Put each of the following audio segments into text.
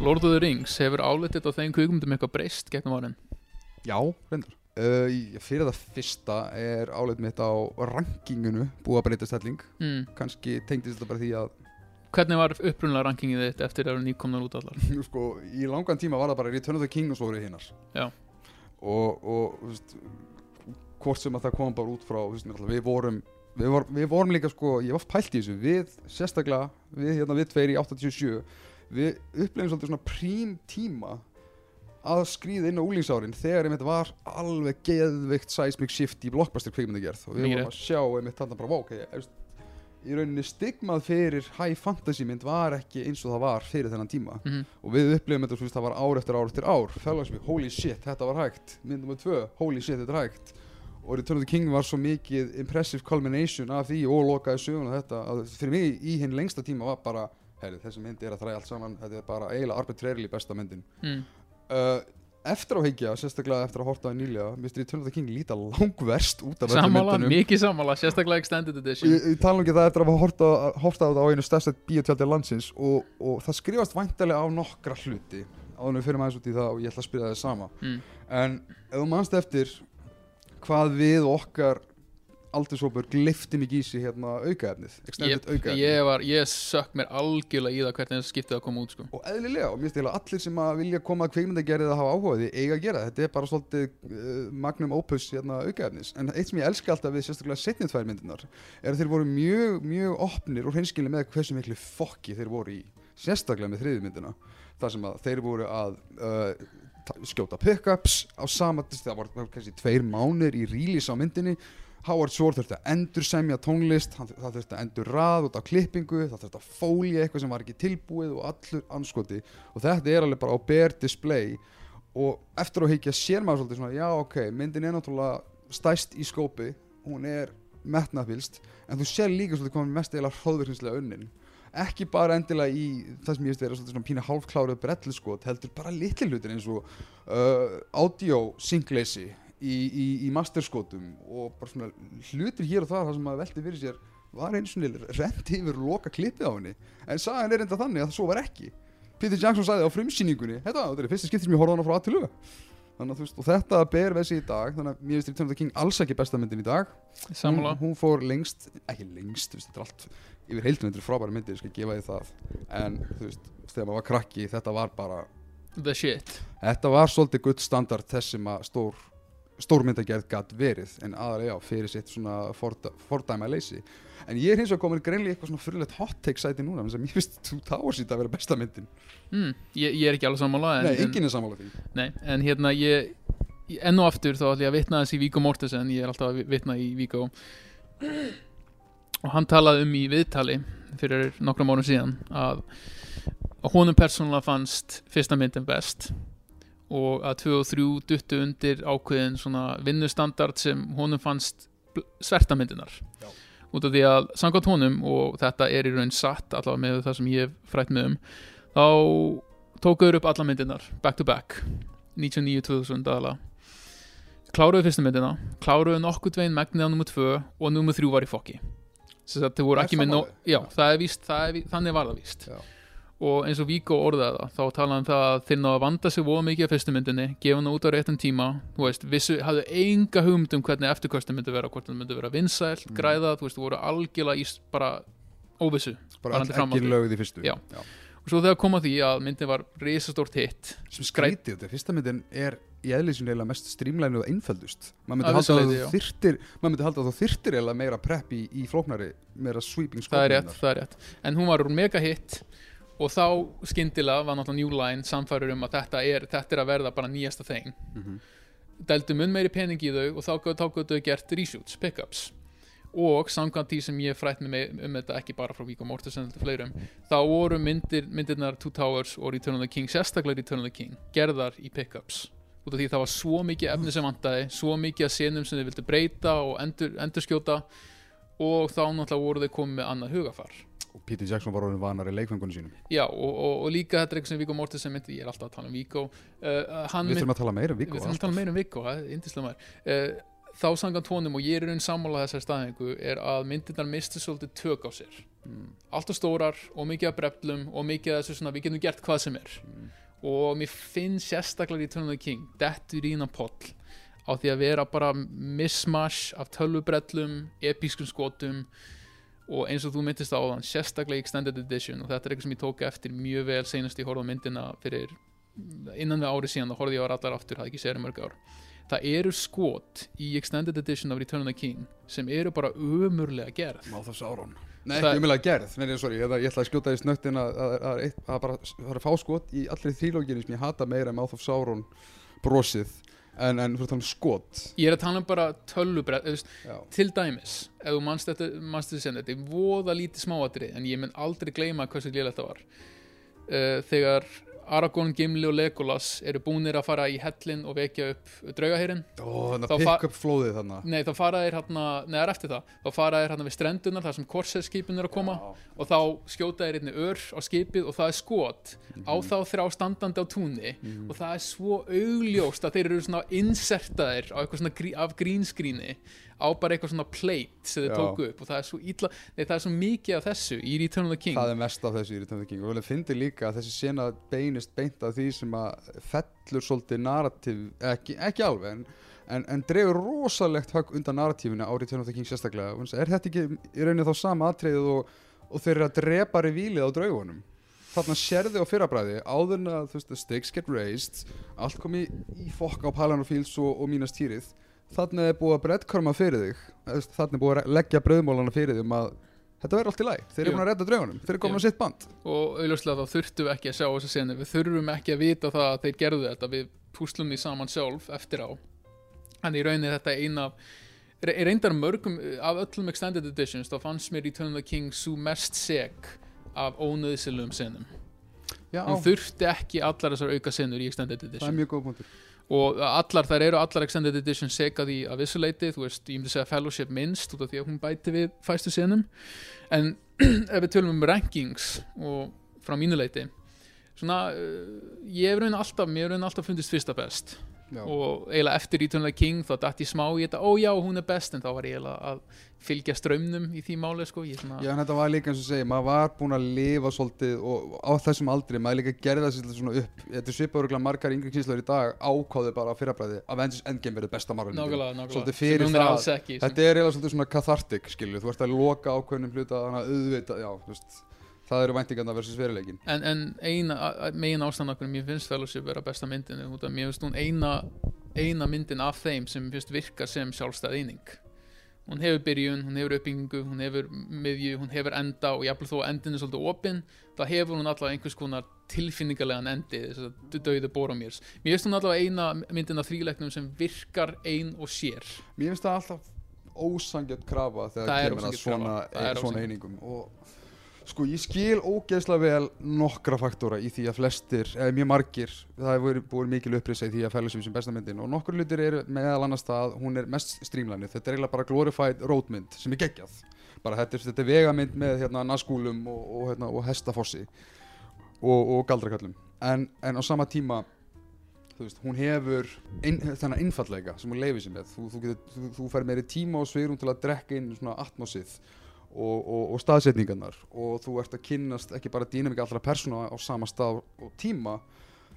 Lord of the Rings hefur álitið á þeim kvikmyndum eitthvað breyst gegnum árin Já, reyndar uh, Fyrir það fyrsta er áleitt mitt á rankinginu búið að breyta stelling mm. kannski tengdist þetta bara því að Hvernig var upprunlega rankingið þitt eftir að nýkomnar út allar? sko, í langan tíma var það bara Return of the King og svo voru hinnar Já. og, og veist, hvort sem að það kom bara út frá veist, við vorum við, vor, við vorum líka sko, ég var pælt í þessu við sérstaklega, við hérna við tveir í 87 við upplifum svolítið svona prím tíma að skrýða inn á úlingsárin þegar einmitt var alveg geðveikt seismic shift í blockbuster kvikmyndagerð. Og við vorum að sjá einmitt þarna bara, veist, í rauninni stigmað fyrir high fantasy mynd var ekki eins og það var fyrir þennan tíma. Mm og við upplifum þetta, það var ár eftir ár eftir ár. Fjarlagsmið, holy shit, þetta var hægt. Mynd nummer tvö, holy shit, þetta er hægt. Og Return of the King var svo mikið impressive culmination af því og lokaði söguna þetta, að fyrir mig í hinn lengsta tíma var bara, herri, þessi mynd er að þræja allt saman, þetta er bara eiginlega arbitrarily besta myndin. Mm. uh, eftir á higgja, sérstaklega eftir að horta það nýlega, of the King líta langverst út af öllum myndunum. mikið sammála, sérstaklega extended edition. Ég, ég tala um ekki það eftir að horta, horta á það á einu stærsta bíotjaldi landsins og, og það skrifast væntalega á nokkra hluti. Áður við fyrir maður út í það og ég ætla að spyrja það sama. Mm. en ef þú manst eftir hvað við okkar aldursópur glifti mikið í sig hérna aukaefnið, extended ég, aukaefnið. ég, var, ég sökk mér algjörlega í það hvernig það skiptið að koma út sko. og eðlilega og mér eiginlega allir sem að vilja koma að kveikmyndagerðið að hafa áhuga á því eiga að gera þetta er bara svolítið uh, magnum opus hérna aukaefnis. En eitt sem ég elska alltaf við sérstaklega setnið tvær myndinar er að þeir voru mjög, mjög opnir og hreinskilni með hversu miklu fokki þeir voru í sérstaklega með þriðju myndina. Þar sem að þeir voru að uh, ta- skjóta pickups á sama það var kannski tveir mánir í release á myndinni Howard Shore þurfti að endur semja tónlist það þurfti að endur rað út af klippingu það þurfti að fólja eitthvað sem var ekki tilbúið og allur anskoti og þetta er alveg bara á bare display. Og eftir að higgja sér maður svolítið svona já ok, myndin er náttúrulega stæst í skópi, hún er metnaðfylst, en þú sér líka svolítið komin mest eiginlega hróðvirkningslega unnin. Ekki bara endilega í það sem ég veist vera svona pína hálfkláruð brelliskot heldur bara litli hlutir eins og uh, audio synkleysi í, í, í masterskotum og bara svona hlutir hér og það það sem maður velti fyrir sér var eins og rendi yfir loka klippið á henni. En sagan er enda þannig að það svo var ekki. Peter Jackson sagði á frumsýningunni þetta, er fyrsta skipti sem ég horfði hana frá huga þannig að þú veist, og þetta ber við sig í dag þannig að mér finnst Return of the King alls ekki besta myndin í dag. Hún, hún fór lengst, ekki lengst veist, þetta er allt, yfir heildum þetta er frábæra myndir ég skal gefa því það. En þú veist, þegar maður var krakki, þetta var bara the shit. Þetta var svolítið gutt standard þess sem að stór stórmyndagerð gætt verið en aðalega já, fyrir sitt svona fordæma leysi en ég er hins vegar komin greinlega í eitthvað svona fyrirlegt hot take sæti núna sem ég finnst Towers í þetta að vera besta myndin. Mm. ég, ég er ekki alveg sammála en, nei, en, enginn er sammála því. Nei, en hérna ég, enn og aftur þá ætlum ég að vitna þess í Viggo Mortensen ég er alltaf að vi- vitna í Viggo. Og hann talaði um í viðtali fyrir nokkrum árum síðan að, að honum persónulega fannst fyrsta myndin best og að 2 og 3 duttu undir ákveðin svona vinnustandard sem honum fannst bl- sverta myndinar Já. út af því að samkvæmt honum og þetta er í raun satt allavega með það sem ég hef frætt með um þá tókuður upp alla myndinar back to back 99-2000 aðala kláruðu fyrstu myndina kláruðu nokkuð veginn megnið á nummer 2 og nummer 3 var í fokki Það sammála. já, það er víst, það er, þannig var það víst Já. Og eins og Víko orðaði það þá talaði um það að þeir náðu að vanda sig voða mikið á fyrstu myndinni, gefa hana út á réttum tíma þú veist, vissu, hafðu enga hugmynd um hvernig eftirkostin myndi vera, hvort það myndi vera vinsælt, Mm. græða, þú veist, þú voru algjörlega í bara óvissu bara ekki lögð í fyrstu. Já. og svo þegar kom að því að myndin var risastórt hitt sem skrætið, þetta fyrsta myndin er í eðlísinu eiginlega mest strímlænu og einföldust. Maður myndi halda að þú þyrtir eiginlega meira prep í, í flóknari meira sweeping það er rétt, það er rétt. En hún var mega hitt og þá skyndilega var náttúrulega New Line samfærir um að þetta er, þetta er að verða bara nýjasta þeng Mhm. dældu mun meiri pening í þau og þá gætu þau gert reshoots, pickups. Og samkvæmt því sem ég frætt með um þetta ekki bara frá Vík og Mortensen fleirum, þá voru myndir, myndirnar Two Towers og Return of the King sérstaklega Return of the King, gerðar í pickups. Út af því það var svo mikið efni sem vantaði svo mikið að senum sem þau vildu breyta og endur, endurskjóta. Og þá náttúrulega voru þau komið með annað hugafar og Peter Jackson var orðin vanar í leikfengunum sínum. Já, og, og, og líka þetta er eitthvað sem Viggo Mortensen myndi, ég er alltaf að tala um Viggo. Uh, við þurfum að tala meira um við Viggo þurfum að tala meira um Viggo, það er yndislega maður. Uh, þá sangan tónum og ég er raun sammála þessari staðingu er að myndirnar misti svolítið tök á sér. Mm. allt og stórar og mikið af breflum og mikið af þessu svona við getum gert hvað sem er. Mm. og mér finn sérstaklega í the King dettur í innan poll á því að vera bara mismash af tölvubrellum, episkum skotum og eins og þú myndist á þann sérstaklega Extended Edition og þetta er eitthvað sem ég tók eftir mjög vel senast ég horfði á myndina fyrir innan við ári síðan þá horfði ég á allar aftur, það ekki sér mörg ár. Það eru skot í Extended Edition af Return of the King sem eru bara umurlega gerð. Mouth of Sauron Nei, Það- ekki umjölega gerð, nei, nei, sorry, ég, ætla- ég ætla að skjóta í snögtin að, að, að, að, að bara það er að fá skot í allri þrílóginni sem ég hata meira en Mouth of Sauron brosið en, en þú ert að tala um skot. Ég er að tala um bara Já, til dæmis, ef þú manst þetta manst þetta sem þetta er voða lítið smáatri en ég mun aldrei gleyma hversu glíðlega þetta var. Uh, þegar Aragorn, Gimli og Legolas eru búnir að fara í hellin og vekja upp draugaheyrin þannig að fa- pick up flóðið þannig nei þá fara þeir hérna, neðar eftir það. Þá fara þeir hérna við strendunar þar sem korsetskipin eru að koma og þá skjóta þeir einni ör á skipið og það er skot á Mhm. þá þrjá standandi á túnni og það er svo augljóst að þeir eru svona insertaðir á eitthvað svona grí, af grínskríni á bara eitthvað svona plate sem Já. tóku upp og það er svo illa, nei það er svo mikið af þessu í Return of the King. Það er mest af þessu í Return of the King. Og vel að fyndi líka að þessi sena beinist beint af því sem að fellur svolítið narrativ, ekki, ekki alveg en, en, en dregur rosalegt högg undan narratífinu á Return of the King sérstaklega. Að er þetta ekki í rauninni þá sama atriðið og, og þeir eru að drepa revílið á draugunum? Þarna sérði á fyrrabræði áður en að þú veist, the stakes get raised allt kom í, í fokk á Palan og og, og mínast týrið þannig er búið að breddkorma fyrir þig. Þannig er búið að leggja brauðmólana fyrir þig um að þetta verður allt í læg, þeir eru búin að redda draugunum. Þeir eru komin á sitt band. Og auðvitað þá þurftum við ekki að sjá þessa senu við þurfum ekki að vita það að þeir gerðu þetta. Við púslum því saman sjálf eftir á. En í rauninni þetta er eina af re- reyndar mörgum af öllum extended editions þá fannst mér Return of the King svo mest seg af ónöðsilum senum Já, hún þurfti ekki allar þessar auka senur í extended það er edition mjög góð punktur og allar, þær eru allar extended edition segað í að vissuleiti, þú veist, ég myndi segja fellowship minnst út af því að hún bæti við fæstu senum. En ef við tölum um rankings og frá mínu leiti svona, uh, ég hef raunin alltaf mér hef raunin alltaf fundist fyrsta best Já. og eiginlega eftir Return King þá dætt ég smá í þetta, ó já, hún er best. En þá var ég eiginlega að fylgja strömmnum í því máli, sko, svona Já, en þetta var líka eins og segja, maður var búin að lifa svolítið og á þessum aldri, maður líka það sér svona upp, þetta er svipað örgulega margar yngri kynslar í dag ákváðu bara á fyrrabræði að Avengers Endgame verið besta nákvæmlega, Svolítið fyrir er það- alls ekki Þetta er eiginlega svolítið svona cathartic, skilju, þú ert að loka ákveðnum hluta, þannig að auðvita, já, það eru væntingarna versus veruleikin. en, en eina, megin ástæðan okkur mér finnst Fellowship vera besta myndin mér finnst hún eina, eina myndin af þeim sem mér finnst virka sem sjálfstæð eining. Hún hefur byrjun, hún hefur uppbyggingu hún hefur miðju, hún hefur enda og jafnvel þó að endin er svolítið opinn þá hefur hún allavega einhvers konar tilfinningalegan endi þess að döiðu Boromirs mér. Finnst hún allavega eina myndin af þríleiknum sem virkar ein og sér. Mér finnst það alltaf ósangjött krafa þegar kemur að svona, er svona einingum og sko ég skil ógeðslega vel nokkra faktora í því að flestir, eða mjög margir það hefur búið mikil upprisa í því að Fellowship sem besta myndin. Og nokkur hlutir eru meðal annars það að hún er mest streamlænið, þetta er eiginlega bara glorified roadmynd sem er geggjað. Bara þetta þetta er vegamynd með hérna naskúlum og, og, hérna, og hestafossi og, og galdrakallum en, en á sama tíma þú veist, hún hefur inn, þannig innfallega sem hún leifir sér með. Þú, þú, þú, þú fær meiri tíma og sveirum til að drekka inn svona atmosið og, og, og staðsetningarnar. Og þú ert að kynnast ekki bara dýnamika allra persóna á sama stað og tíma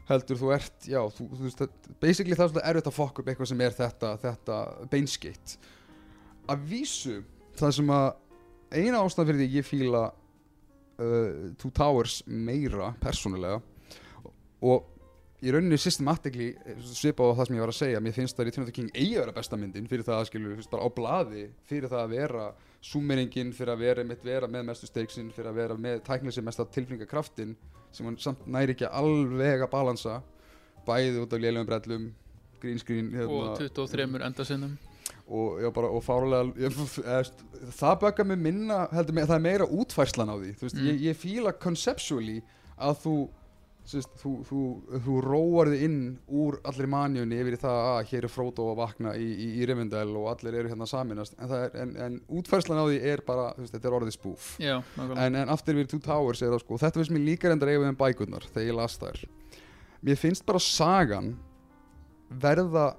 heldur þú ert, já, þú, þú veist það- basically það er svolítið erfitt að fokka upp eitthvað sem er þetta, þetta beinskeitt að vísu það sem að eina ástæðan fyrir því ég fíla uh, Two Towers meira persónulega og í rauninni systematically svipað á það sem ég var að segja mér finnst að Return of the King eigi að vera besta myndin fyrir það að skilju, bara á blaði fyrir það að vera súmeringin fyrir að vera, vera með mestu steiksinn fyrir að vera með tæknileg sem mesta tilfinningakraftin sem hann samt næri ekki alveg að balansa bæði út af lélegum brellum green screen og 23 endasinnum. Og, og eðst, það böggar mig minna heldur það er meira útfærslan á því. Veist, Mm. ég, ég fíla conceptually að þú sérst, þú, þú, þú róar þig inn úr allir manjunni yfir það að hér er Frodo að vakna í, í, í Rivendell og allir eru hérna saminast en, er, en, en útfærslan á því er bara veist, þetta er orðið spoof. Já, en, en aftur við Two Towers er það sko og þetta finnst mér líka reyndar eiga við um bækurnar þegar ég las þær. Mér finnst bara sagan verða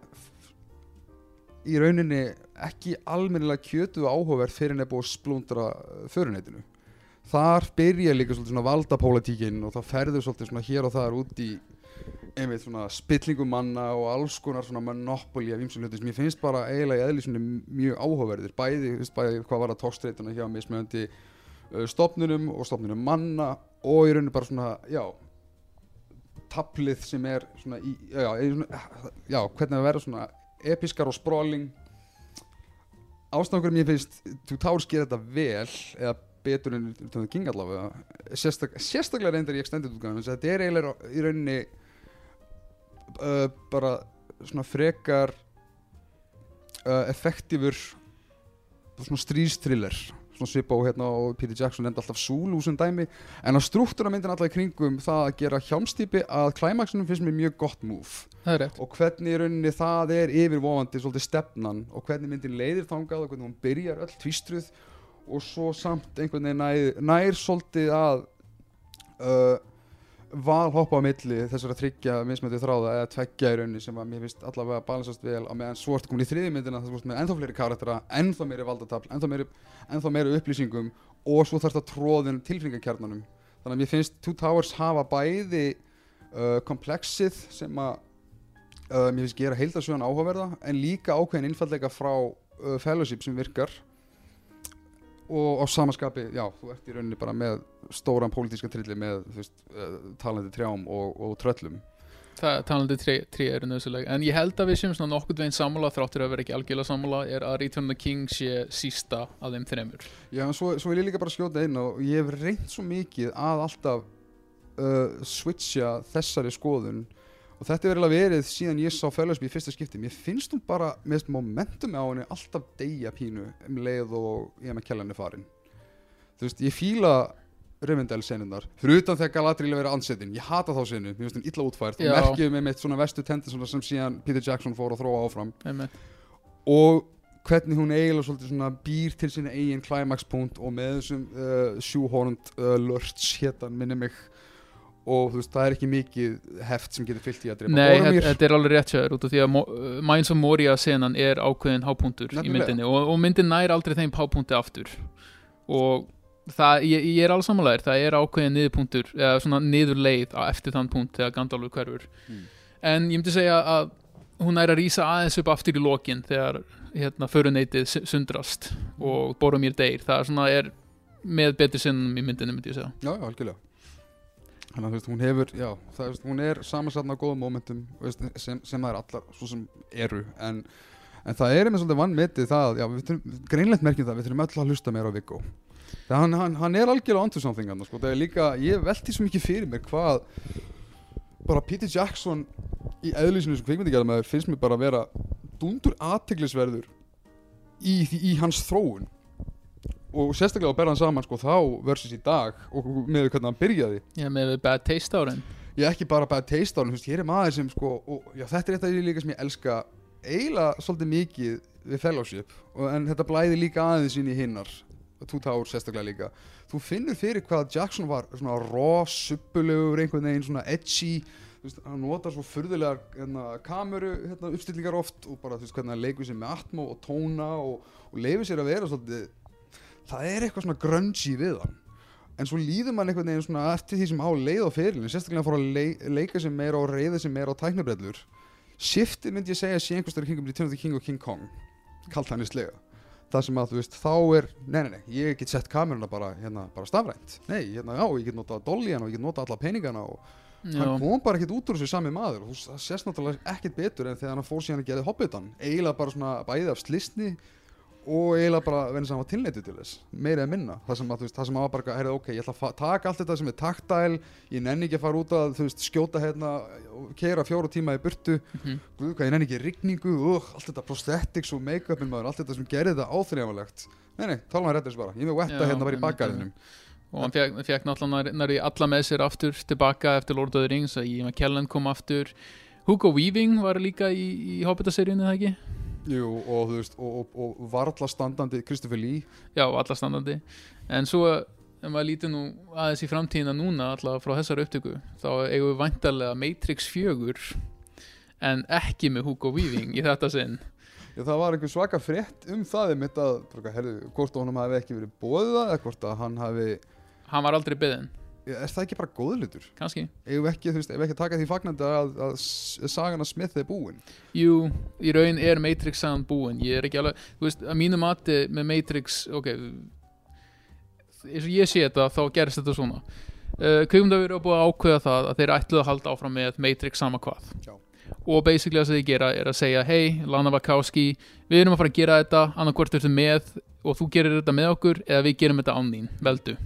í rauninni ekki almennilega kjötu og áhugaverð fyrir búið að splúndra föruneytinu þar byrja líka svona valdapólitíkin og það ferður svona hér og þar út í einmitt svona spillingu manna og alls konar svona monopoli af ýmsum hlutum sem ég finnst bara eiginlega í eðli svona mjög áhugaverðir. Bæði, bæði hvað var að tókstreituna hjá mismöndi stopnunum og stopnunum manna og í rauninu bara svona, já tablið sem er svona í, já, svona, já, hvernig það verður svona episkar og sprawling. Ástæðangur mér finnst þú társ gera þetta vel eða betur en það ging allavega. Sérstak, sérstaklega reyndar í extended útgáðum þetta er eiginlega í rauninni uh, bara svona frekar uh, effektífur svona stríðstriller svona svipa og hérna og Peter Jackson enda alltaf Zulu sem dæmi. En að struktúra myndin alltaf í kringum það að gera hjámstýpi að klæmaksinum finnst mér mjög gott rétt. Og hvernig í rauninni það er yfirvofandi svolítið stefnan og hvernig myndin leiðir þangað og hvernig hún byrjar öll tvístruð og svo samt einhvern veginn nær, nær svolítið að uh, valhoppa á milli þessar að tryggja mismöndið þráða eða tveggja í rauninni sem að mér finnst allavega balansast vel á meðan svo ertu komin í þriði myndina það er ennþá fleiri karaktera, ennþá meiri valdatafl ennþá meiri, ennþá meiri upplýsingum og svo þarfst að tróðin tilfringakjarnanum þannig að mér finnst Two Towers hafa bæði uh, komplexið sem að uh, mér finnst gera heildasögun áhugaverða en líka ákveðin innfallega frá uh, fellowship sem virkar og á samaskapi, já, þú ert í rauninni bara með stóran pólitíska trilli með veist, uh, talandi trjám og, og tröllum. Það talandi trí, trí eru nöðsuleg en ég held að við séum svona nokkurn veginn sammála þráttur að vera ekki algjörlega sammála er að Return of the King sé sísta af þeim þremur. Já, en svo, svo vil ég líka bara skjóta inn og ég hef reynt svo mikið að alltaf uh, switcha þessari skoðun og þetta er verilega verið síðan ég sá fellowship í fyrsta skipti. Mér finnst hún bara með momentum á henni alltaf deyja pínu um leið og ég með kellan er farin. Þú veist, ég fíla Rivendell senunar, fyrir utan þegar Galadriel verið ansettin, ég hata þá senu, mér finnst hún illa útfært. Og merkjum með mitt svona vestu tendi sem síðan Peter Jackson fór að þróa áfram. Einmitt. og hvernig hún eiginlega svolítið svona býr til sinna eigin climax-punkt og með þessum uh, shoehorned uh, lurts hétan minni mig og þú veist, það er ekki mikið heft sem getur fyllt í að drepa. Nei, Boromir. þetta þetta er alveg rétt þér út af því að uh, Minds of Moria senan er ákveðin hápunktur í myndinni og, og myndin nær aldrei þeim hápunkti aftur. Og það, ég, ég er alls samanlegar það er ákveðin niðurpunktur eða svona niðurleið á eftir þann punkt þegar Gandalfur hverfur. Mm. en ég myndi segja að hún er að rísa aðeins upp aftur í lokin þegar hérna, föruneytið sundrast og Boromir deyr. Það er svona er með betri sinnum í myndinni myndi ég segja. Já, já, algjörlega Þannig að þú veist, hún hefur, já, það er, hún er samansatna á góðum momentum þú veist, sem, sem það er allar, svo sem eru. En, en það er einmitt svolítið vannmetið það, já, við þurfum, greinlegt merkjum það við þurfum öll að hlusta meira á Viggo. Það hann, hann, hann er algjörlega onto something hann, sko, það er líka, ég velti svo mikið fyrir mér hvað bara Peter Jackson í eðlýsinu sem kvikmyndigjæðamæður finnst mér bara að vera dundur aðteglisverður í, í hans þróun og sérstaklega að berða hann saman sko þá versus í dag og með hvernig hann byrjaði. Já, með Bad Taste árin. Ég er ekki bara bad taste á hann, þú veist, hér er maður sem sko, og já, þetta er eitt af því líka sem ég elska eiginlega svolítið mikið við fellowship, og, en þetta blæði líka aðeins inn í hinnar, Two Towers sérstaklega líka, þú finnur fyrir hvað Jackson var svona raw, suppulegur einhvern veginn, svona edgy þú veist, hann notar svo furðulegar hérna, kameru hérna, uppstillingar oft og bara þú veist hvernig hann leikur sér með atmó og tóna og, og leifir sér að vera svolítið það er eitthvað svona grungy við hann. En svo líður mann einhvern veginn svona eftir því sem á leið á fyrirlin sérstaklega fór að leik, leika sér meira og reyða sér meira á tæknabrellur shiftið myndi ég segja sé einhverstað kringum of the King og King Kong kalt hann það sem að þú veist þá er nei nei nei ég get sett kameruna bara hérna bara stafrænt. Nei hérna já ég get notað dollíana og ég get notað alla peningana og Já, hann kom bara ekkert út úr þessu sami maður. Og þú sést náttúrulega ekkert betur en þegar hann fór síðan að gera Hobbitan. Eiginlega bara svona bæði af slisni og eiginlega bara venni sem hann var tilneitið til þess meira eða minna. Það sem að þú veist það sem að var bara heyrðu ok ég ætla að taka allt þetta sem er taktæl ég nenni ekki að fara út að þú veist skjóta hérna og keira fjóra tíma í burtu. Mhm. guð hvað ég nenni ekki rigningu uh, allt þetta prosthetics og make-upin maður allt þetta sem gerir þetta áþrjámalegt nei nei tala réttir þessu bara ég wetta Já, hérna bara í bakgarðinum. og hann fekk, fekk náttúrulega alla með sér aftur tilbaka eftir Lord of the Rings að Hugo Weaving var líka í, í Hobbita-seríunni það ekki? Jú, og þú veist og, og, og varla standandi Christopher Lee. Já, alla standandi. En svo ef maður lítur nú aðeins í framtíðina núna alltaf frá þessar upptöku þá eigum við væntarlega Matrix 4 en ekki með Hugo Weaving í þetta sinn. Já, það var einhver svaka frétt um það um þetta, herðu, hvort honum hafi ekki verið bóðið það eða hvort að hann hafi hann var aldrei Já, er það ekki bara góðlutur? kannski. Ef ekki, þú veist, ef ekki að taka því fagnandi að, að sagan að Smith er búin? Jú, í raun er Matrix sagan búin. Ég er ekki alveg, þú veist, að mínu mati með Matrix, ok eins og ég sé þetta, þá gerist þetta svona. Uh, Kveikmyndavíru er búið að ákveða það að þeir ætluðu að halda áfram með Matrix sama hvað. Já. og basically það sem þeir gera er að segja hei, Lana Wachowski, við erum að fara að gera þetta annarkvort ertu með og þú gerir þetta með okkur eða við gerum þetta án þín, veldu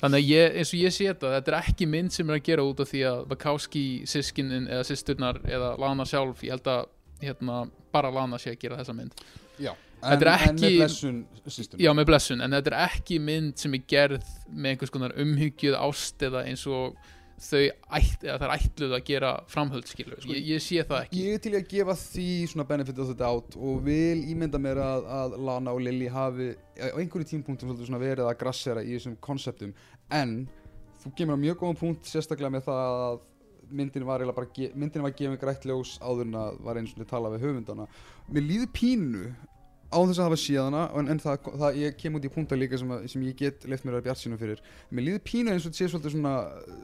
þannig að ég, eins og ég sé þetta þetta er ekki mynd sem er að gera út af því að Wachowski sískinin eða sýsturnar eða Lana sjálf, ég held að hérna, bara Lana sé að gera þessa mynd. Já, en, er en með ekki- blessun system já með blessun, en þetta er ekki mynd sem er gerð með einhvers konar umhyggjuð ást eða eins og þau ætt, eða þær ætluðu að gera framhöld skilur, Sko, ég, ég sé það ekki. Ég er til að gefa því svona benefit of the doubt og vil ímynda mér að, að Lana og Lily hafi á einhverju tímpunktum svona verið að grassera í þessum konseptum en þú kemur á mjög góðan punkt sérstaklega með það að myndin var, eiginlega bara myndin var gefin grætt ljós áður en að var eins og þið tala við höfundana. Mér líður pínu á þess að hafa síðana en, en það, það, ég kem út í punkta líka sem, að, sem ég get leift mér að bjart sínum fyrir. Mér líður pínu eins og þetta sé svolítið svona,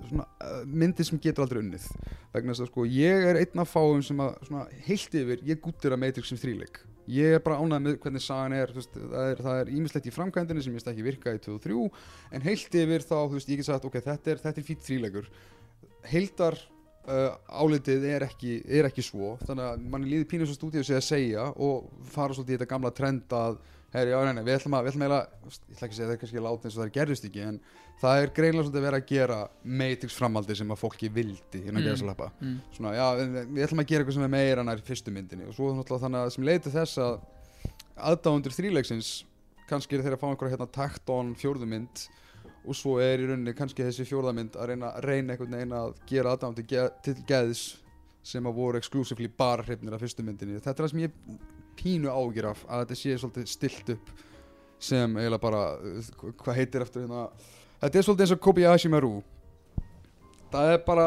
svona uh, myndir sem getur aldrei unnið. Vegna þess að sko ég er einn af fáum sem að svona heilt yfir, ég gúttir að Matrix sem þríleik. Ég er bara ánægð með hvernig sagan er, veist, það er ímislegt í framkvæmdini sem ég veist ekki virka í 2 og 3 en heilt yfir þá, þú veist, ég get sagt ok, þetta er, er fýtt þríleikur. Heildar uh, álitið er ekki, er ekki svo þannig að manni líður pínu svo stúdíu sig að segja og fara svolítið í þetta gamla trend að Heyri, já, nei, nei, við ætlum að, við ætlum eiginlega, ég ætla ekki að segja það er kannski láta eins og það gerðist ekki, en það er greinlega svolítið að vera að gera Matrix framaldi sem að fólki vildi innan Mm. mm. geðsalappa. mm. Svona, já, við, ætlum að gera eitthvað sem er meira nær fyrstu myndinni og svo þannig að sem leiti þess að aðdáundur þríleiksins kannski er þeir að fá einhverja hérna takt-on fjórðu mynd og svo er í rauninni kannski þessi fjórða mynd að reyna, reyna einhvern veginn að gera aðdáundur ge til geðs sem að voru exclusively bara hrifnir af fyrstu myndinni. Þetta er það sem ég pínu ágjur af að þetta sé svolítið stilt upp sem eiginlega bara, uh, hvað heitir eftir hérna? Þetta er svolítið eins og Kobayashi Maru. Það er bara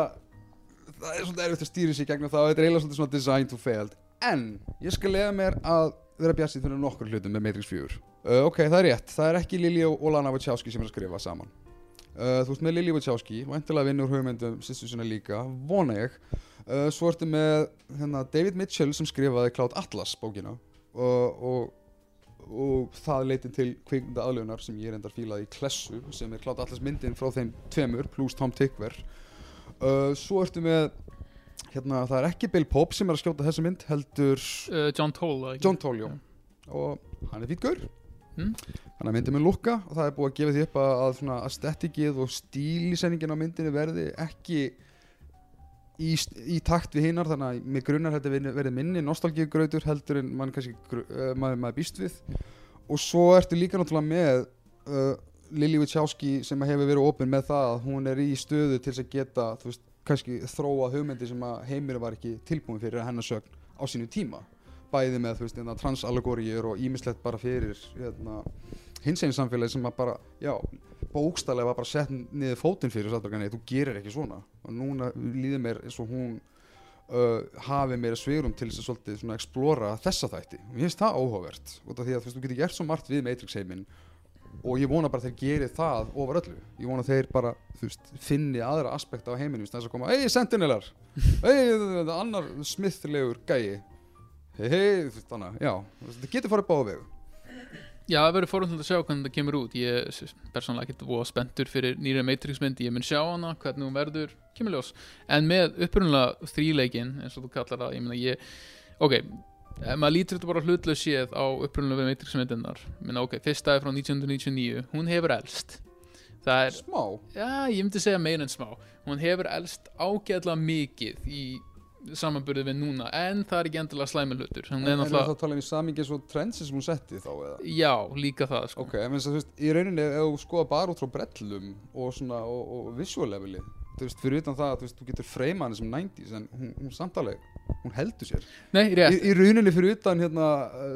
það er svolítið erfitt að stýra sig gegnum það og þetta er eiginlega svolítið svona design to failed en ég skal lega mér að vera bjassið fyrir nokkur hlutum með Matrix 4 uh, ok, það er rétt, það er ekki Lili og Lana Wachowski sem er að skrifa saman. Uh, þú ert með Lili Wachowski og endilega vinnur hugmyndum sýstu sinna líka, vona ég. Uh, svo ertu með hérna, David Mitchell sem skrifaði Cloud Atlas bókina. Og, og og það leiti til kvikmynda aðlögunar sem ég reyndar fílaði í Klessu sem er Cloud Atlas myndin frá þeim tveimur pluss Tom Tickver. Svo ertu með hérna, það er ekki Bill Pope sem er að skjóta þessa mynd heldur uh, John Toll John Toll, já. og hann er fýtt gaur Mm. hann er myndið með lukka og það er búið að gefa því upp að, að svona aestheticið og stílisenningin á myndinni verði ekki í, í takt við hinnar þannig að mig grunnar þetta verði minni nostalgíugrautur heldur en mann kannski uh, maður, maður býst við og svo ertu líka náttúrulega með uh, Lili Wachowski sem hefur verið opinn með það að hún er í stöðu til að geta þú veist, kannski þróa hugmyndi sem að heimir var ekki tilbúin fyrir hennar sögn á sínu tíma. Bæði með þú veist, hérna, transallegoríur og ímislegt bara fyrir hérna, hinsegin samfélagi sem að bara, já, bókstælega var bara sett niður fótinn fyrir og sagt okkur, nei, þú gerir ekki svona. Og núna líður mér eins og hún uh, hafi meira svigurum til þess að svolítið svona explora þessa þætti. Og ég finnst það óhugavert út af því að þú veist, þú getur gert svo margt við Matrix heiminn og ég vona bara að þeir geri það ofar öllu. Ég vona að þeir bara, veist, finni aðra aspekta á heiminum, þess að koma, ei, sentinelar ei, annar smithlegur gæi. Hei, hei, þetta getur farið báða vegu Já, það verður fórhundlega að sjá hvernig það kemur út. Ég er persónulega ekkert voða spenntur fyrir nýra Matrix mynd. Ég mun sjá hana, hvernig hún verður kemur ljós. En með upprunalega þríleikin eins og þú kallar það, ég ég Ok, ef maður lítur þetta bara hlutlega séð á upprunalega Matrix myndirnar Minna, ok, fyrsta er frá 1999 Hún hefur elst. Það er, smá, já, ég myndi segja meira en smá. Hún hefur elst ágæðlega mikið í samanburði við núna En það er ekki endilega slæmi hlutur. En er er náttúrulega, það tala um í samingi svo trendsi sem hún setti þá eða? Já, líka það sko. ok, en þess að þú veist, í rauninni ef þú skoða bara út frá brellum og svona, og, og visual leveli þú veist, fyrir utan það, þú veist, þú getur freyma hann sem 90s, en hún, hún samtaleg hún heldur sér. Nei, í, í rauninni fyrir utan hérna uh,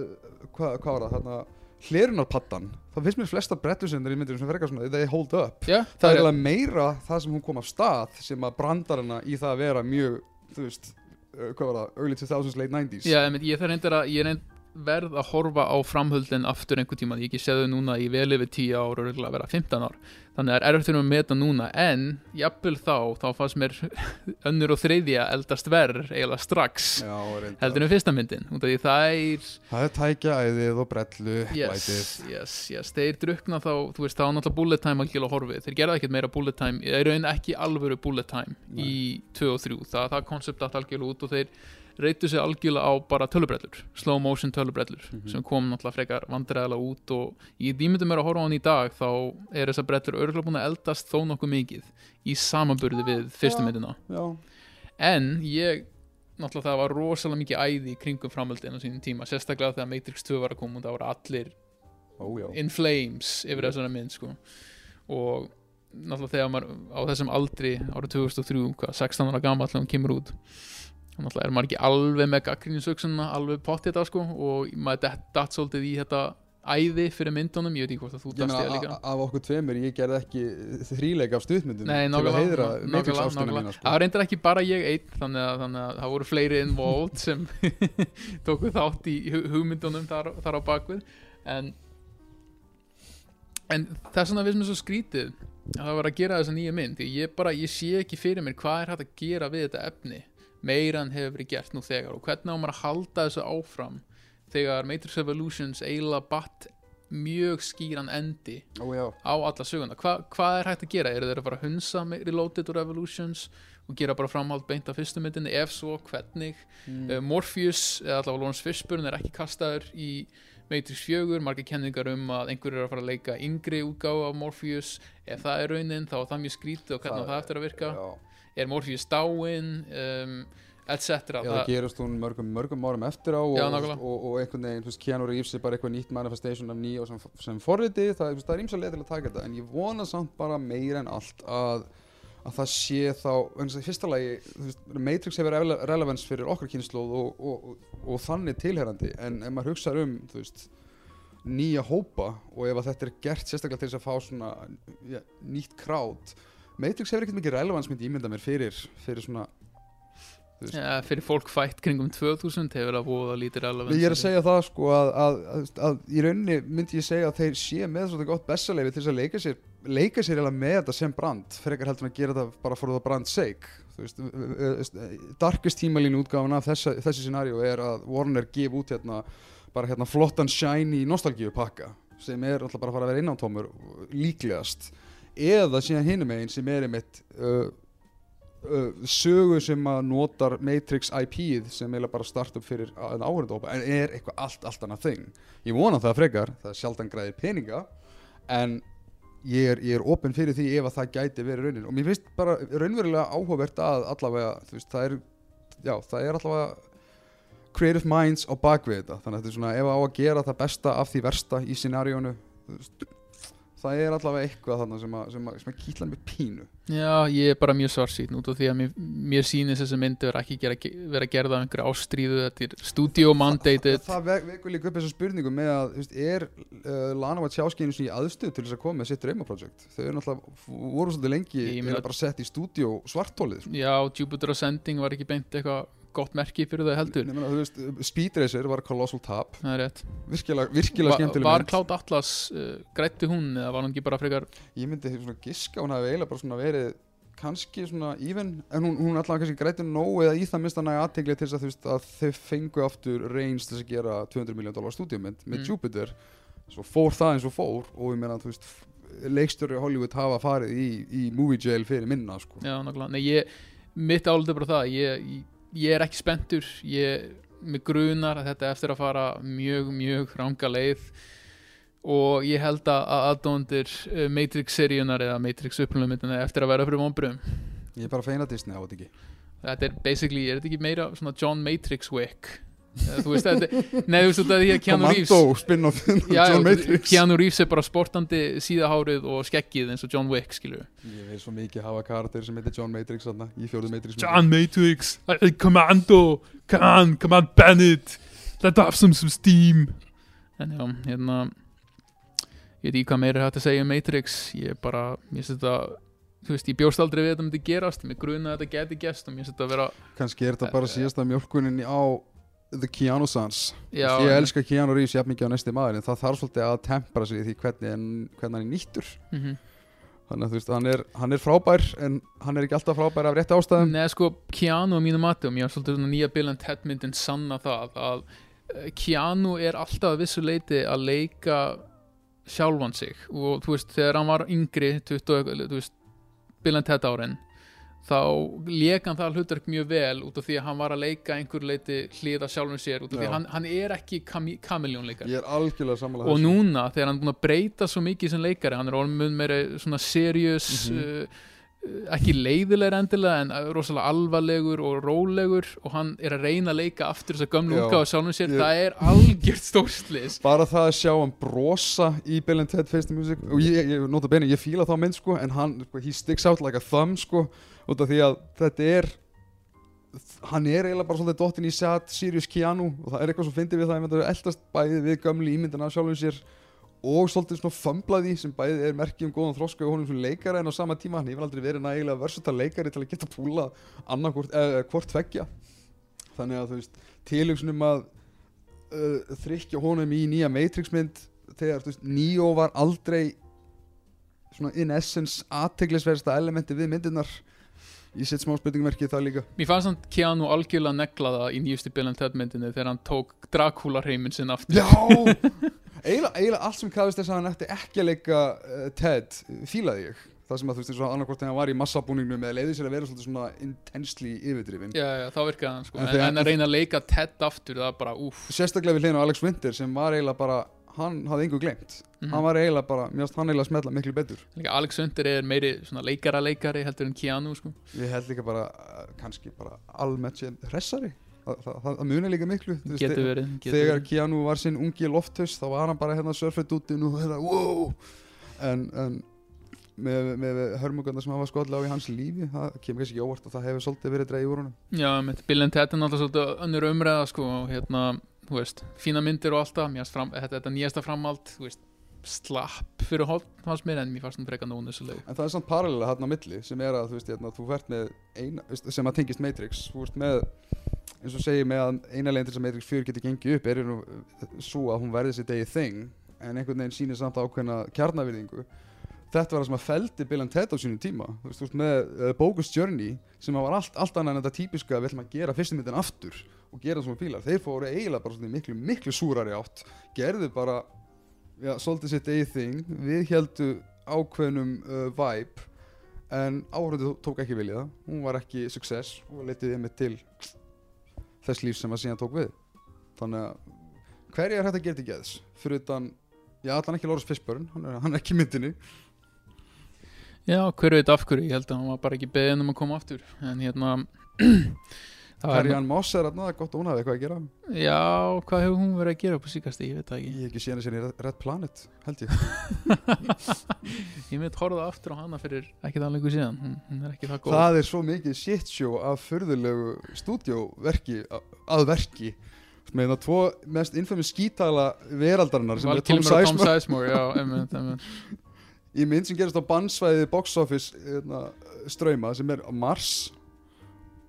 hvað hva var það, hérna hlerunarpattan, það finnst mér flesta brettusendur í myndir sem frekar svona, they hold up. Já, það er er eiginlega meira það sem hún kom af stað sem að brandar hana í það að vera mjög þú veist, uh, hvað var það, early 2000s, late 90s Já, einmitt, ég þarf reyndar að ég, reynd, verð að horfa á framhöldin aftur einhver tíma, ég ekki séð þau núna í vel yfir 10 ár og reglulega vera 15 ár. Þannig að er fyrir mig að meta núna. En jafnvel þá, þá fannst mér önnur og þriðja eldast verð eiginlega strax. Já, heldur en fyrsta myndin. Það er Það er tækja æðið og brellu yes, yes, yes, þeir drukna þá þú veist, þá er náttúrulega bullet time algjörlega horfið. Þeir gerða ekkert meira bullet time, í raun ekki alvöru bullet time Nei. í 2 og 3 það, það koncept algjörlega út og þeir reytu sig algjörlega á bara tölubrellur slow motion tölubrellur Mhm. sem kom náttúrulega frekar vandræðilega út og ég dýmyndi mér að horfa á hann í dag þá er þessar brellur örgulega búin að eldast þó nokkuð mikið í samanburði við fyrstu Já. myndina Já, en ég náttúrulega það var rosalega mikið æði í kringum framöldin á sínum tíma, sérstaklega þegar Matrix 2 var að koma og það voru allir já in flames yfir þessari mynd sko. og náttúrulega þegar maður á þessum aldri árið 2003, hvað, 16 ára gamall þegar hún kemur út þá náttúrulega er maður ekki alveg með gaggríninsöksunna alveg pottið þetta sko og maður datt svolítið í þetta æði fyrir myndunum, ég veit ekki hvort að þú meina, ég líka. af okkur tveimur, ég gerði ekki þríleik af stuðmyndum Nei, að nákvæmlega, nákvæmlega, sko. það reyndar ekki bara ég einn þannig að, þannig að það voru fleiri involved sem tóku þátt í hu- hugmyndunum þar, þar á bakvið en en þess vegna við sem er svo skrítið að það var að gera þessa nýja mynd ég bara, ég sé ekki fyrir mér hvað er hægt að gera við þetta efni meira en hefur verið gert nú þegar? Og hvernig á maður að halda þessu áfram þegar Matrix Evolutions eiginlega batt mjög skýran endi Ó á alla söguna? Hva, hvað er hægt að gera? eru þeir að fara að hunsa Reloaded og Revolutions og gera bara framhald beint af fyrstu myndinni? Ef svo, hvernig? Mm. uh, Morpheus, eða allavega Lawrence Fishburne er ekki kastaður í Matrix 4 margir kenningar um að einhverju er að fara að leika yngri útgáfa af Morpheus. Ef það er raunin þá er það mjög skrítið og hvernig það, það eftir að virka. Já. Er Morpheus dáin um, etc Já, það gerist hún mörgum, mörgum árum eftir á og, Já, og, og, og einhvern veginn, þú veist, Keanu Reeves er bara eitthvað nýtt manifestation af nýja sem, sem forriti, það, það er ímsa leið til að taka þetta en ég vona samt bara meira en allt að, að það sé þá, þess að í fyrsta lagi, veist, Matrix hefur rele- relevance fyrir okkar kynnslóð og, og, og, og þannig tilherandi, en ef maður hugsa um, þú veist, nýja hópa og ef þetta er gert sérstaklega til þess að fá svona ja, nýtt krát Matrix hefur ekkert mikið relevance myndi ímynda mér fyrir, fyrir svona ja, fyrir fólk fætt kringum 2000 hefur það búið að lítið relevant Ég er að segja það sko að, að, að, að í rauninni myndi ég segja að þeir sé með svolítið gott bestaleifi til þess að leika sér leika sér eiginlega með þetta sem brand frekar heldur að gera þetta bara for the brand sake. Veist, darkest tímalínu útgáfan af þessa, þessi scenario er að Warner gef út hérna bara hérna flottan shiny nostalgíu pakka sem er alltaf bara að fara að vera innantómur líklegast eða síðan hinum megin sem er einmitt uh, uh, sögu sem að notar Matrix IP-ið sem eiginlega bara startup fyrir en áhörndópa en er eitthvað allt, allt annað þing. Ég vona það frekar, það er sjaldan græðir peninga en ég er, er opinn fyrir því ef að það gæti verið raunin. Og mér finnst bara raunverulega áhugavert að allavega, þú veist, það er já, það er allavega creative minds á bakvið þetta. Þannig að þetta er svona ef á að gera það besta af því versta í scenariónu þú veist, það er allavega eitthvað þarna sem að, sem að, sem að kýtla mér pínu. Já, ég er bara mjög svarsýtn út af því að mér, mér sýnist þessi myndi vera ekki gera, vera gerða af einhverju ástríðu þetta er studio mandated. Það, það vek- vekur líka upp þessa spurningu með að veist, er uh, Lana Wachowskinu í aðstöð til þess að koma með sitt draumaprojekt? Þau eru náttúrulega, voru svolítið lengi Ég bara sett í stúdíó svartólið sko. Já, Jupiter Ascending var ekki beint eitthvað gott merki fyrir þau heldur Nei, meina, þú veist, Speed Racer var Colossal Tap virkilega, virkilega Va skemmtileg Var. Cloud Atlas uh, grætti hún eða var hún ekki bara frekar ég myndi svona giska hún hafi eiginlega bara svona verið kannski svona even en hún, hún allavega kannski græti nóg eða í það minnst að næga aðtegli til þess að, veist, að þau fengu aftur reyns til að gera 200 miljón dólar stúdíumynd með Mm. Jupiter svo fór það eins og fór og ég meina þú veist leikstjóri Hollywood hafa farið í, í movie jail fyrir minna sko. Já, nákvæmlega Nei, ég, mitt álið er bara það ég, ég, ég er ekki spenntur. Ég, mig grunar að þetta er eftir að fara mjög, mjög ranga leið. Og ég held að aðdóndir uh, Matrix-seríunar eða Matrix-upplunumyndina eftir að vera fyrir vonbrum ég er bara feina Disney á þetta ekki? Þetta er basically, er þetta ekki meira svona John Matrix wick þú veist þetta, nei þú veist þetta því að Keanu Reeves Commando spin-off Já, John já, Matrix. Keanu Reeves er bara sportandi síðahárið og skeggið eins og John Wick skilju ég veit svo mikið hafa karakter sem heitir John Matrix þarna, í fjóruð Matrix. John Matrix, Commando on, come on Bennett. Let have some, some steam. En já, hérna ég veit ekki hvað meira er hægt að segja um Matrix. Ég bara, mér finnst þetta þú veist, ég bjóst aldrei við að þetta myndi gerast. Mér gruna að þetta geti gest og mér finnst þetta að vera kannski er þetta bara síðasta mjölkunin á The Keanu Sans. Já, ég elska Keanu Reeves jafn mikið á næsti maður en það þarf svolítið að tempra sig því hvernig, hvernig hann er nýttur. Mm þannig að þú veist, hann er, hann er frábær en hann er ekki alltaf frábær af rétti ástæðum. Nei, sko, Keanu á mínu og mér er svolítið svona nýja Bill and Ted myndin sanna það að eh, Keanu er alltaf að vissu leiti að leika sjálfan sig. Og þú veist, þegar hann var yngri 20, og eitthvað, þú veist, Bill and Ted árin þá lék hann það hlutverk mjög vel út af því að hann var að leika einhver leiti hliða sjálfum sér út af því Já. að hann, hann er ekki kamiljón leikar ég er algjörlega sammála og núna þegar hann er búin að breyta svo mikið sem leikari, hann er mun meira svona serious Mhm. uh, uh, ekki leiðilegur endilega en uh, rosalega alvarlegur og rólegur og hann er að reyna að leika aftur þess að gömlu Já. útgáfa sjálfum sér, Ég- það er algjört stórslis bara það að sjá hann brosa í Bill and Ted Face the Music og ég, ég ég fíla þá mynd sko en hann, sko, he sticks out like a thumb sko út af því að þetta er hann er eiginlega bara svolítið dottin í Sad Sirius Keanu og það er eitthvað svo fyndið við það að það er eldast bæði við gömlu ímyndina af sjálfum sér og svolítið svona fömblaði sem bæði er merki um góðan þroska og honum sem leikari en á sama tíma hann hefur aldrei verið nægilega versatile leikari til að geta púla annarkvort, eða hvort tveggja. Þannig að þú veist tilugsunum að uh, þrykja honum í nýja Matrix mynd þegar þú veist, Neo var aldrei svona in essence aðteglisverðsta elementi við myndirnar ég set smá spurningmerki í það líka. Mér fannst hann Keanu algjörlega negla það í nýjustu Bill Ted myndinni þegar hann tók Dracula heiminn sinn aftur. Já! Eiginlega, eiginlega allt sem kæðist þess að hann ætti ekki að leika uh, Ted fílaði ég. Það sem að þú veist eins og annarkvort þegar hann var í massabúningnum eða leiði sér að vera svolítið svona intensely yfirdrifin Já, já, þá virkaði hann sko. En en, en að reyna að leika Ted aftur það er bara úff. Sérstaklega við hlýðinu Alex Winter sem var eiginlega bara hann hafði engu glemt Mhm. hann var eiginlega bara, mér finnst hann eiginlega smetla miklu betur. Alex Hunter er meiri leikara leikari heldur en Keanu sko. Ég held líka bara, uh, kannski bara almennt sér hressari. Það, það, það, munir líka miklu Getur verið, getur þegar verið. Keanu var sinn ungi lofthaus þá var hann bara hérna surfet úti og hérna, wow! En, en með, með hörmungarna sem hafa skollega á í hans lífi það kemur kannski ekki óvart að það hefur svolítið verið dreigð úr honum. Já, með Bill and Ted er náttúrulega svolítið önnur umræða sko, og hérna, þú veist, fína myndir og alltaf, fram, þetta, þetta nýjasta framhald, þú veist, slapp fyrir hótt fannst mér en mér fannst hún frekar nónu þessu leik. en það er samt parallela hérna á milli sem er að þú veist, hérna, þú vert með eina, sem að tengist Matrix. Þú veist með eins og segir með að eina leginn til þess að Matrix 4 getur gengið upp er nú svo að hún verði sér degi thing en einhvern veginn sýnir samt ákveðna kjarnavirðingu þetta var það sem að feldi Bill and Ted á sínum tíma. Þú veist, þú veist með uh, Bogus Journey sem að var allt, allt annað en þetta típiska við ætlum að gera fyrstu myndin aftur og gera það svona fílar. Þeir fóru eiginlega bara svona miklu, miklu súrari átt. Gerðu bara já, svolítið sitt eigið þing. Við heldu ákveðnum uh, vibe en áhörðu tók ekki vilja hún var ekki success og letið einmitt til þess lífs sem að síðan tók við. Þannig að hverja er hægt að gera til geðs? Fyrir utan, já allan ekki Lawrence Fishburne hann er, hann er ekki í myndinni Já, hver veit af hverju, ég held að hann var bara ekki beðin um að koma aftur, en hérna, Ann Moss er er gott að hún hafi eitthvað að gera. Já, hvað hefur hún verið að gera á síkast, ég veit það ég ekki. hef ekki séð henni sinni í Red Planet held ég. Ég mitt horfða aftur á hana fyrir ekki það lengur síðan, hún, hún er ekki það það er svo mikið shit show af furðulegu stúdjóverki að verki. Með það tvo mest infamous skítala veraldarinnar sem er og Tom Sizemore Í mynd sem gerast á bannsvæði box office hérna, ströyma sem er Mars.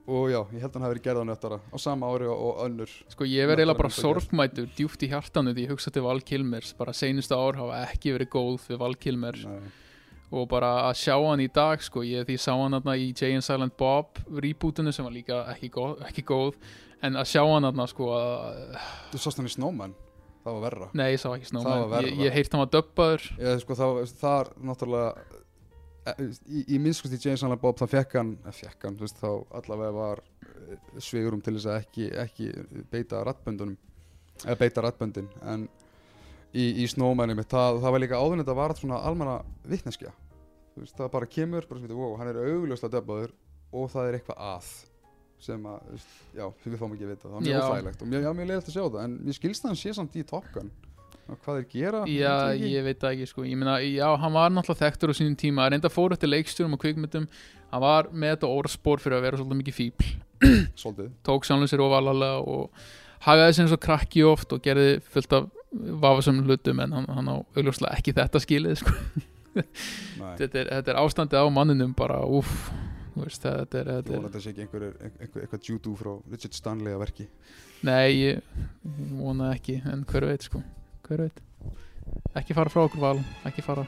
Og já, ég held að hann hafi verið gerð á nöttara á sama ári og, önnur. Sko ég verði eiginlega bara sorgmætur djúpt í hjartanu því ég hugsa til Val Kilmers. Bara seinustu ár hafa ekki verið góð við Val Kilmer Nei. og bara að sjá hann í dag sko ég því sá hann þarna í Jay and Silent Bob rebootinu sem var líka ekki góð, ekki góð. En að sjá hann þarna sko að, þú sást hann í Snowman, það var verra. Nei ég sá ekki verra. ég, ég heirt hann var döbbaður ég, sko, það, er náttúrulega e, í, í minnskust í James Allen Bob það fekk hann, eh, fekk hann þú veist, þá allavega var svigurum til þess að ekki, ekki beita rattböndunum eða beita rattböndin. En í, í Snowmanum það, það var líka áður en þetta var svona almanna vitneskja. Þú veist, það bara kemur bara sem þetta, wow, hann er augljóslega döbbaður og það er eitthvað að sem að, já, við fáum ekki að vita. Það var mjög óþægilegt og mjög, já, mjög leiðilegt að sjá það en mér skilst það hann sé samt í Top Gun. Og hvað þeir gera já ég ég veit það ekki sko. Ég meina já hann var náttúrulega þekktur á sínum tíma. Reynda fór eftir leikstjórum og kvikmyndum. Hann var með þetta orðspor fyrir að vera svolítið mikið fíbl svolítið. Tók sjálfum sér ofalega og hagaði sér eins og krakki oft og gerði fullt af vafasömmum hlutum en hann, hann á augljóslega ekki þetta skilið sko. Þetta, er, þetta er ástandið á manninum bara þú veist, þetta er, Þú þetta sé ekki einhver, einhver, eitthvað judo frá Richard Stanley að verki. Nei, ég, ég vona ekki en hver veit sko, hver veit? Ekki fara frá okkur val, ekki fara